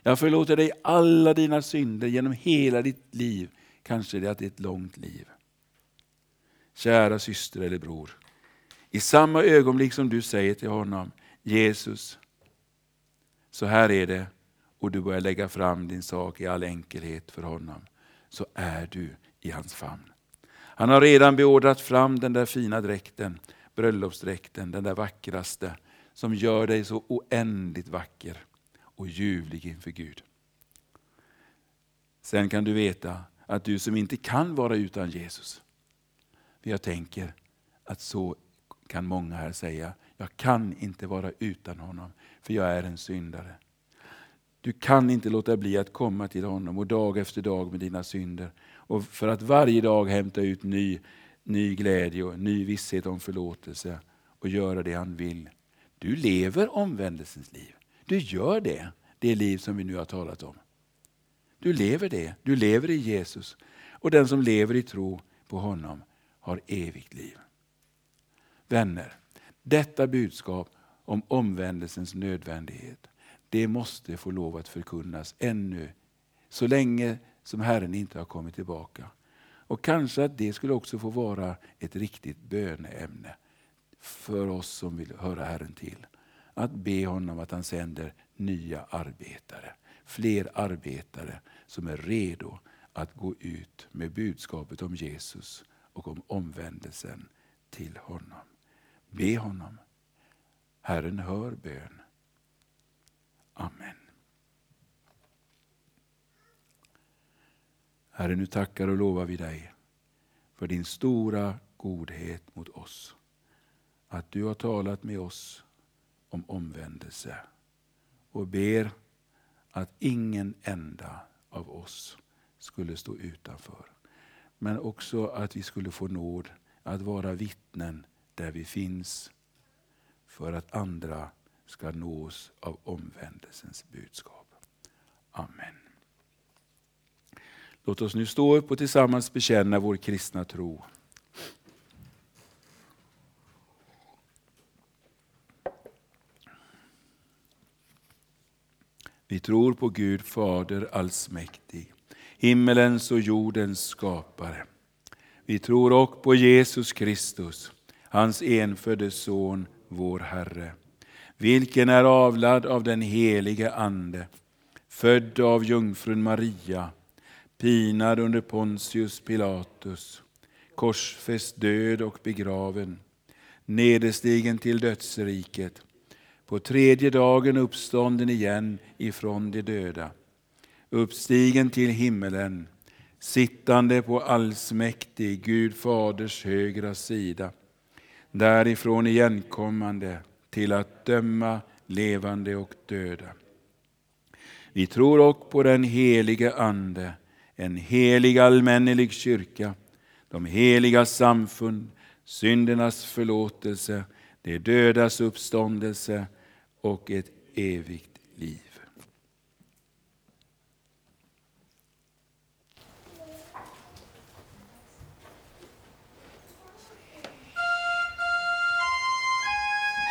Jag förlåter dig alla dina synder genom hela ditt liv. Kanske det är ett långt liv. Kära syster eller bror. I samma ögonblick som du säger till honom, Jesus, så här är det, och du börjar lägga fram din sak i all enkelhet för honom, så är du i hans famn. Han har redan beordrat fram den där fina dräkten, bröllopsdräkten, den där vackraste, som gör dig så oändligt vacker och ljuvlig inför Gud. Sen kan du veta att du som inte kan vara utan Jesus, för jag tänker att så kan många här säga, jag kan inte vara utan honom, för jag är en syndare. Du kan inte låta bli att komma till honom och dag efter dag med dina synder. Och för att varje dag hämta ut ny, ny glädje och ny visshet om förlåtelse och göra det han vill. Du lever omvändelsens liv. Du gör det, det liv som vi nu har talat om. Du lever det, du lever i Jesus. Och den som lever i tro på honom har evigt liv. Vänner, detta budskap om omvändelsens nödvändighet, det måste få lov att förkunnas ännu, så länge som Herren inte har kommit tillbaka. Och kanske att det skulle också få vara ett riktigt böneämne. för oss som vill höra Herren till. Att be honom att han sänder nya arbetare. Fler arbetare som är redo att gå ut med budskapet om Jesus och om omvändelsen till honom. Be honom. Herren hör bön. Amen. Herre, nu tackar och lovar vi dig för din stora godhet mot oss. Att du har talat med oss om omvändelse och ber att ingen enda av oss skulle stå utanför. Men också att vi skulle få nåd att vara vittnen där vi finns för att andra ska nås av omvändelsens budskap. Amen. Låt oss nu stå upp och tillsammans bekänna vår kristna tro. Vi tror på Gud Fader allsmäktig, himmelens och jordens skapare. Vi tror också på Jesus Kristus, hans enfödde Son, vår Herre, vilken är avlad av den helige Ande, född av jungfrun Maria, pinad under Pontius Pilatus, korsfäst död och begraven, nederstigen till dödsriket, på tredje dagen uppstånden igen ifrån de döda, uppstigen till himmelen, sittande på allsmäktig Gud Faders högra sida, därifrån igenkommande till att döma levande och döda. Vi tror också på den helige Ande, en helig allmännelig kyrka, de heliga samfund, syndernas förlåtelse, de dödas uppståndelse och ett evigt liv.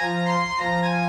Música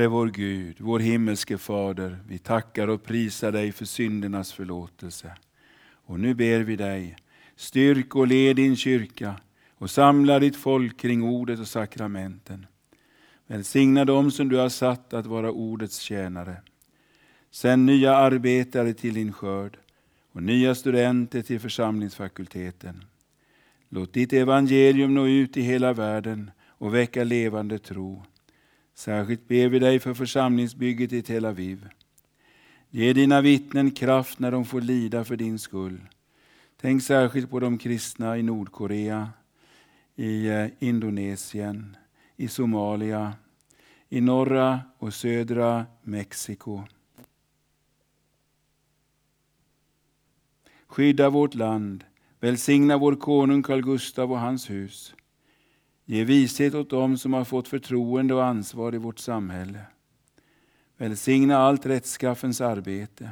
Herre vår Gud, vår himmelske Fader, vi tackar och prisar dig för syndernas förlåtelse. Och nu ber vi dig, styrk och led din kyrka och samla ditt folk kring ordet och sakramenten. Välsigna dem som du har satt att vara ordets tjänare. Sänd nya arbetare till din skörd och nya studenter till församlingsfakulteten. Låt ditt evangelium nå ut i hela världen och väcka levande tro. Särskilt ber vi dig för församlingsbygget i Tel Aviv. Ge dina vittnen kraft när de får lida för din skull. Tänk särskilt på de kristna i Nordkorea, i eh, Indonesien, i Somalia, i norra och södra Mexiko. Skydda vårt land, välsigna vår konung Carl Gustaf och hans hus. Ge vishet åt dem som har fått förtroende och ansvar i vårt samhälle. Välsigna allt rättskaffens arbete.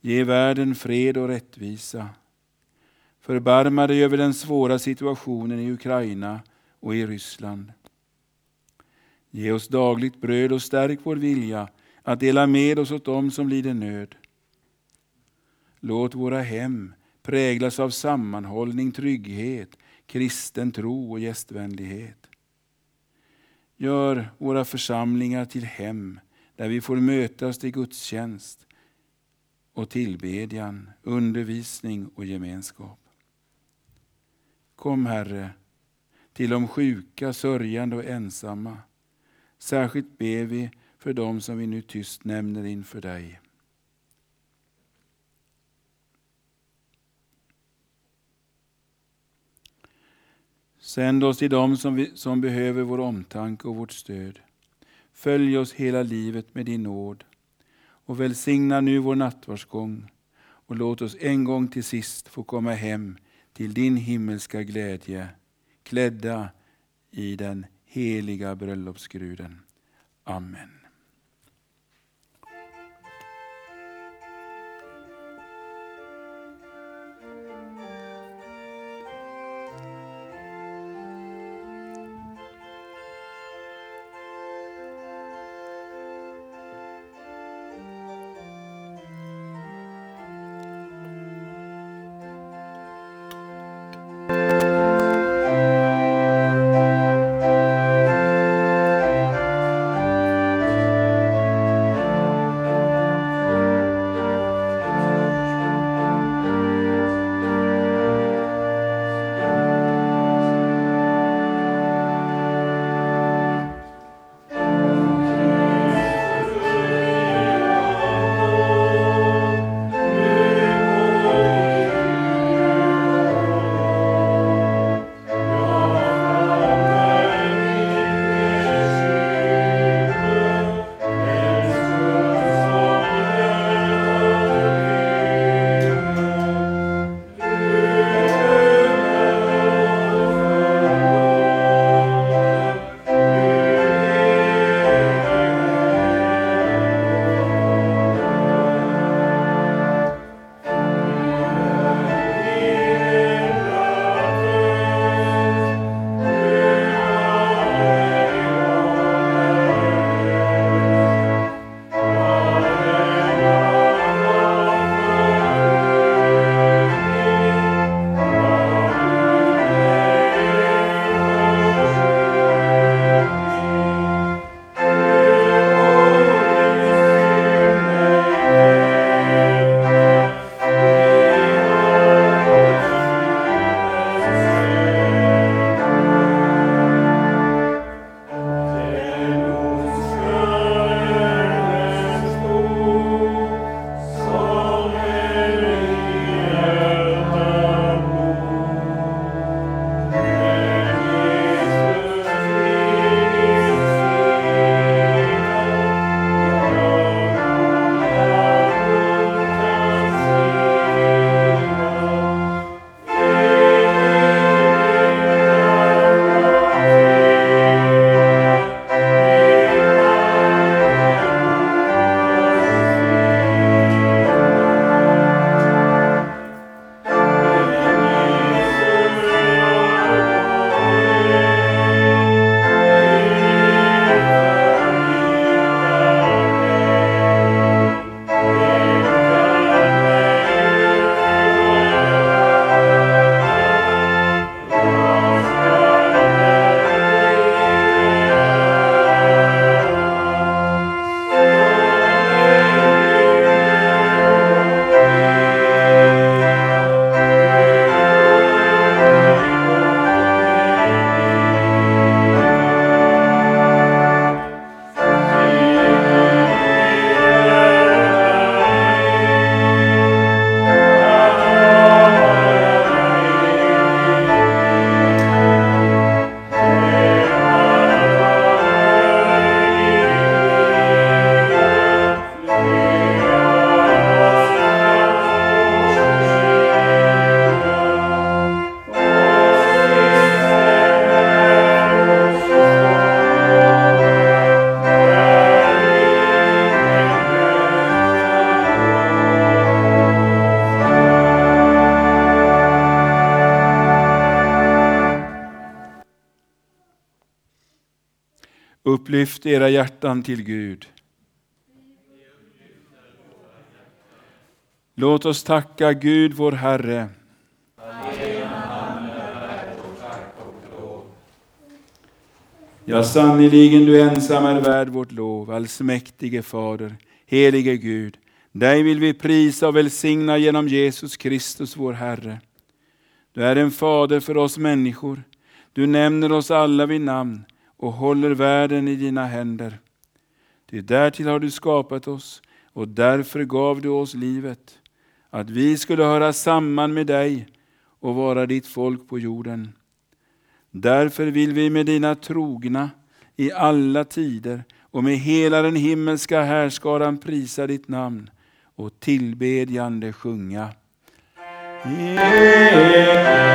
Ge världen fred och rättvisa. Förbarma dig över den svåra situationen i Ukraina och i Ryssland. Ge oss dagligt bröd och stärk vår vilja att dela med oss åt dem som lider nöd. Låt våra hem präglas av sammanhållning, trygghet, kristen tro och gästvänlighet. Gör våra församlingar till hem där vi får mötas till gudstjänst och tillbedjan, undervisning och gemenskap. Kom Herre, till de sjuka, sörjande och ensamma. Särskilt ber vi för dem som vi nu tyst nämner inför dig. Sänd oss till dem som, vi, som behöver vår omtanke och vårt stöd. Följ oss hela livet med din nåd och välsigna nu vår nattvardsgång och låt oss en gång till sist få komma hem till din himmelska glädje, klädda i den heliga bröllopsgruden. Amen. Lyft era hjärtan till Gud. Låt oss tacka Gud vår Herre. Ja, sannerligen du ensam är värd vårt lov, allsmäktige Fader, helige Gud. Dig vill vi prisa och välsigna genom Jesus Kristus, vår Herre. Du är en fader för oss människor. Du nämner oss alla vid namn och håller världen i dina händer. Ty därtill har du skapat oss och därför gav du oss livet, att vi skulle höra samman med dig och vara ditt folk på jorden. Därför vill vi med dina trogna i alla tider och med hela den himmelska härskaran prisa ditt namn och tillbedjande sjunga. Lovad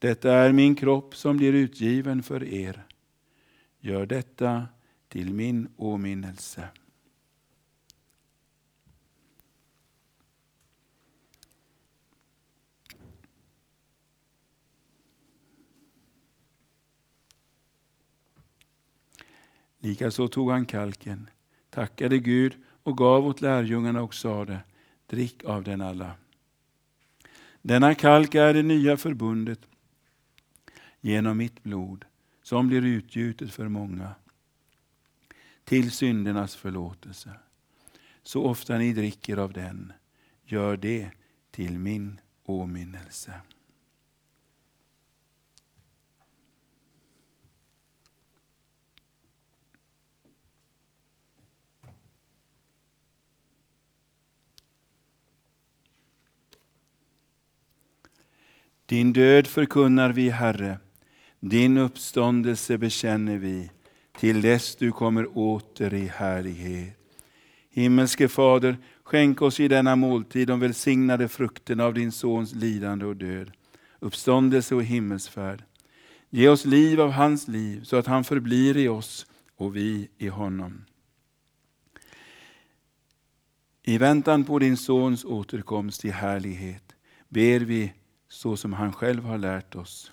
Detta är min kropp som blir utgiven för er. Gör detta till min åminnelse. Likaså tog han kalken, tackade Gud och gav åt lärjungarna och sade, drick av den alla. Denna kalk är det nya förbundet genom mitt blod som blir utgjutet för många till syndernas förlåtelse. Så ofta ni dricker av den, gör det till min åminnelse. Din död förkunnar vi, Herre, din uppståndelse bekänner vi, till dess du kommer åter i härlighet. Himmelske Fader, skänk oss i denna måltid de välsignade frukterna av din Sons lidande och död, uppståndelse och himmelsfärd. Ge oss liv av hans liv, så att han förblir i oss och vi i honom. I väntan på din Sons återkomst i härlighet ber vi så som han själv har lärt oss.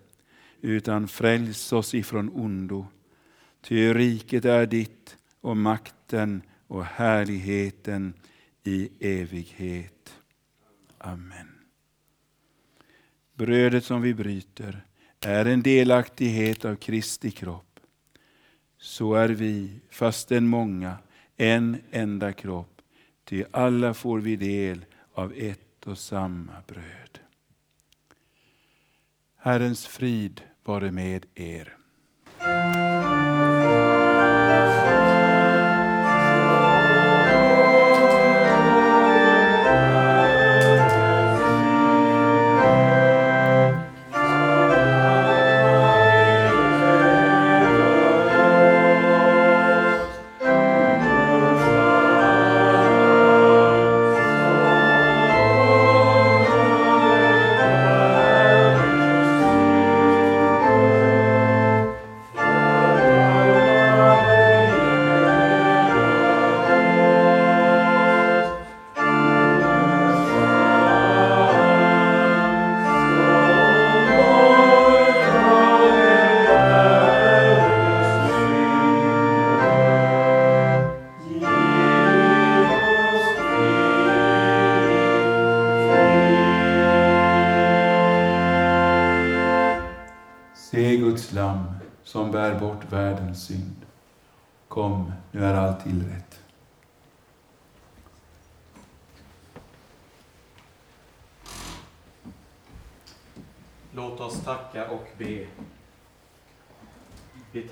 utan fräls oss ifrån ondo. Ty riket är ditt och makten och härligheten i evighet. Amen. Brödet som vi bryter är en delaktighet av Kristi kropp. Så är vi, fastän många, en enda kropp, ty alla får vi del av ett och samma bröd. Herrens frid vare med er.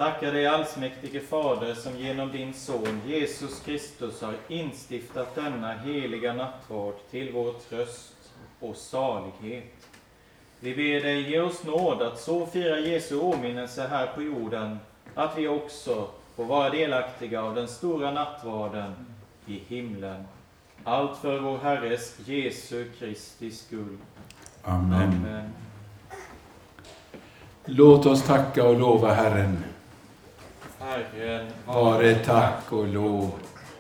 Tackar dig allsmäktige Fader som genom din Son Jesus Kristus har instiftat denna heliga nattvard till vår tröst och salighet. Vi ber dig ge oss nåd att så fira Jesu åminnelse här på jorden, att vi också får vara delaktiga av den stora nattvarden i himlen. Allt för vår Herres Jesu Kristi skull. Amen. Amen. Låt oss tacka och lova Herren. Herren Vare tack och lov.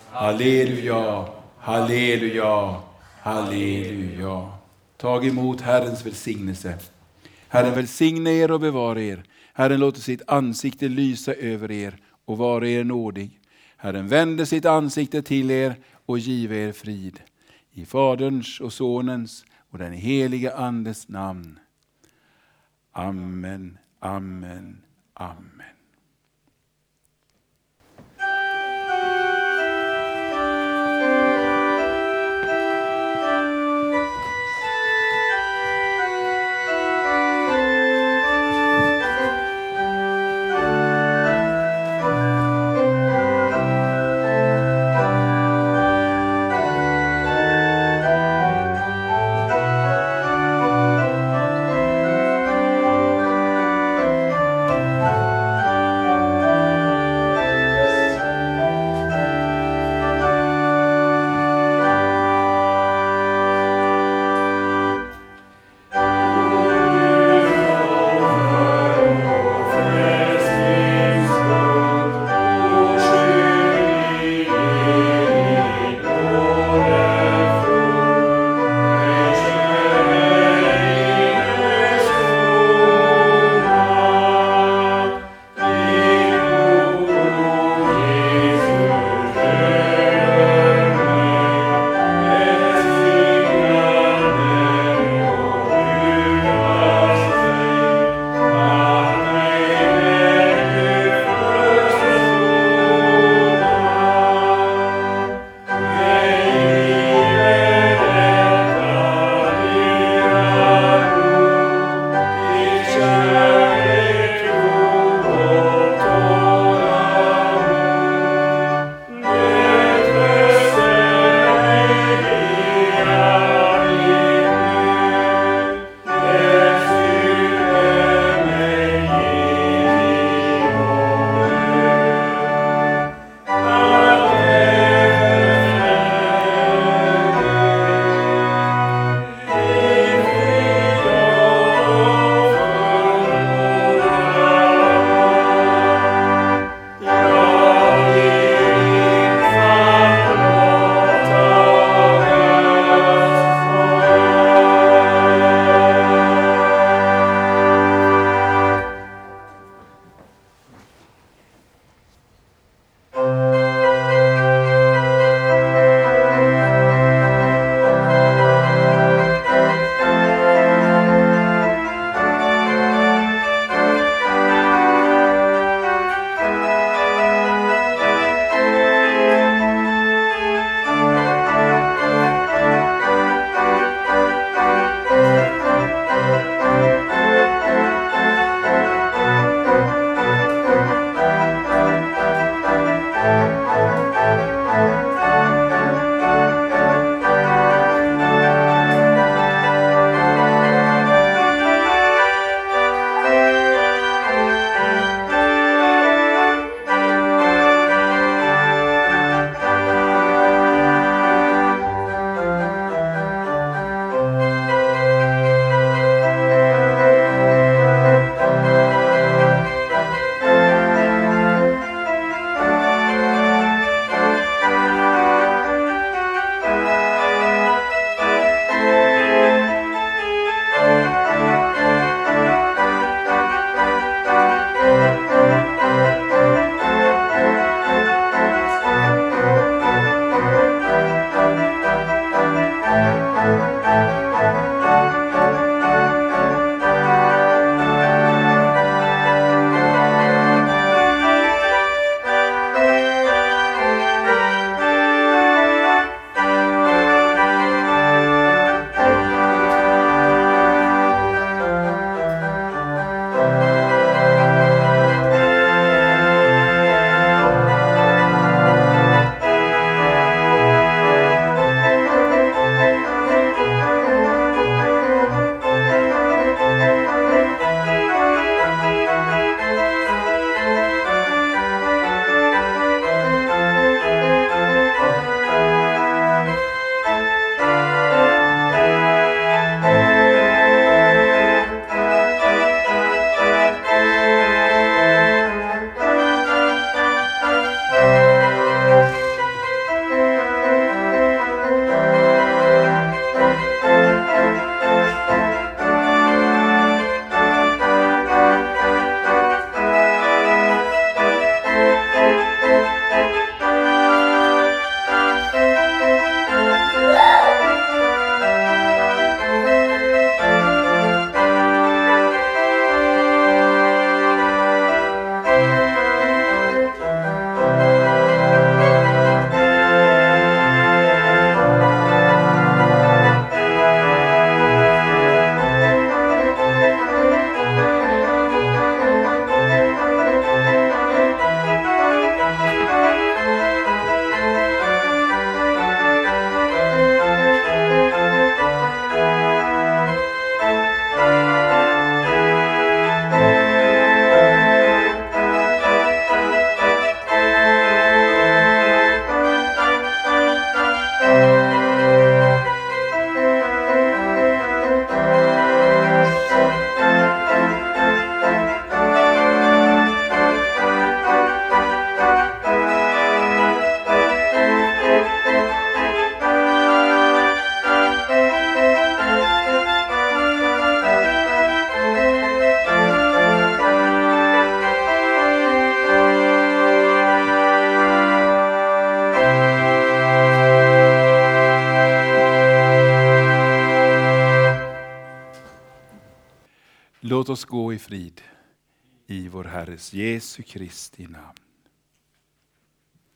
Halleluja, halleluja, halleluja. Tag emot Herrens välsignelse. Herren välsigne er och bevara er. Herren låter sitt ansikte lysa över er och vara er nådig. Herren vänder sitt ansikte till er och give er frid. I Faderns och Sonens och den helige Andes namn. Amen, amen, amen. Låt oss gå i frid i vår Herres Jesu Kristi namn.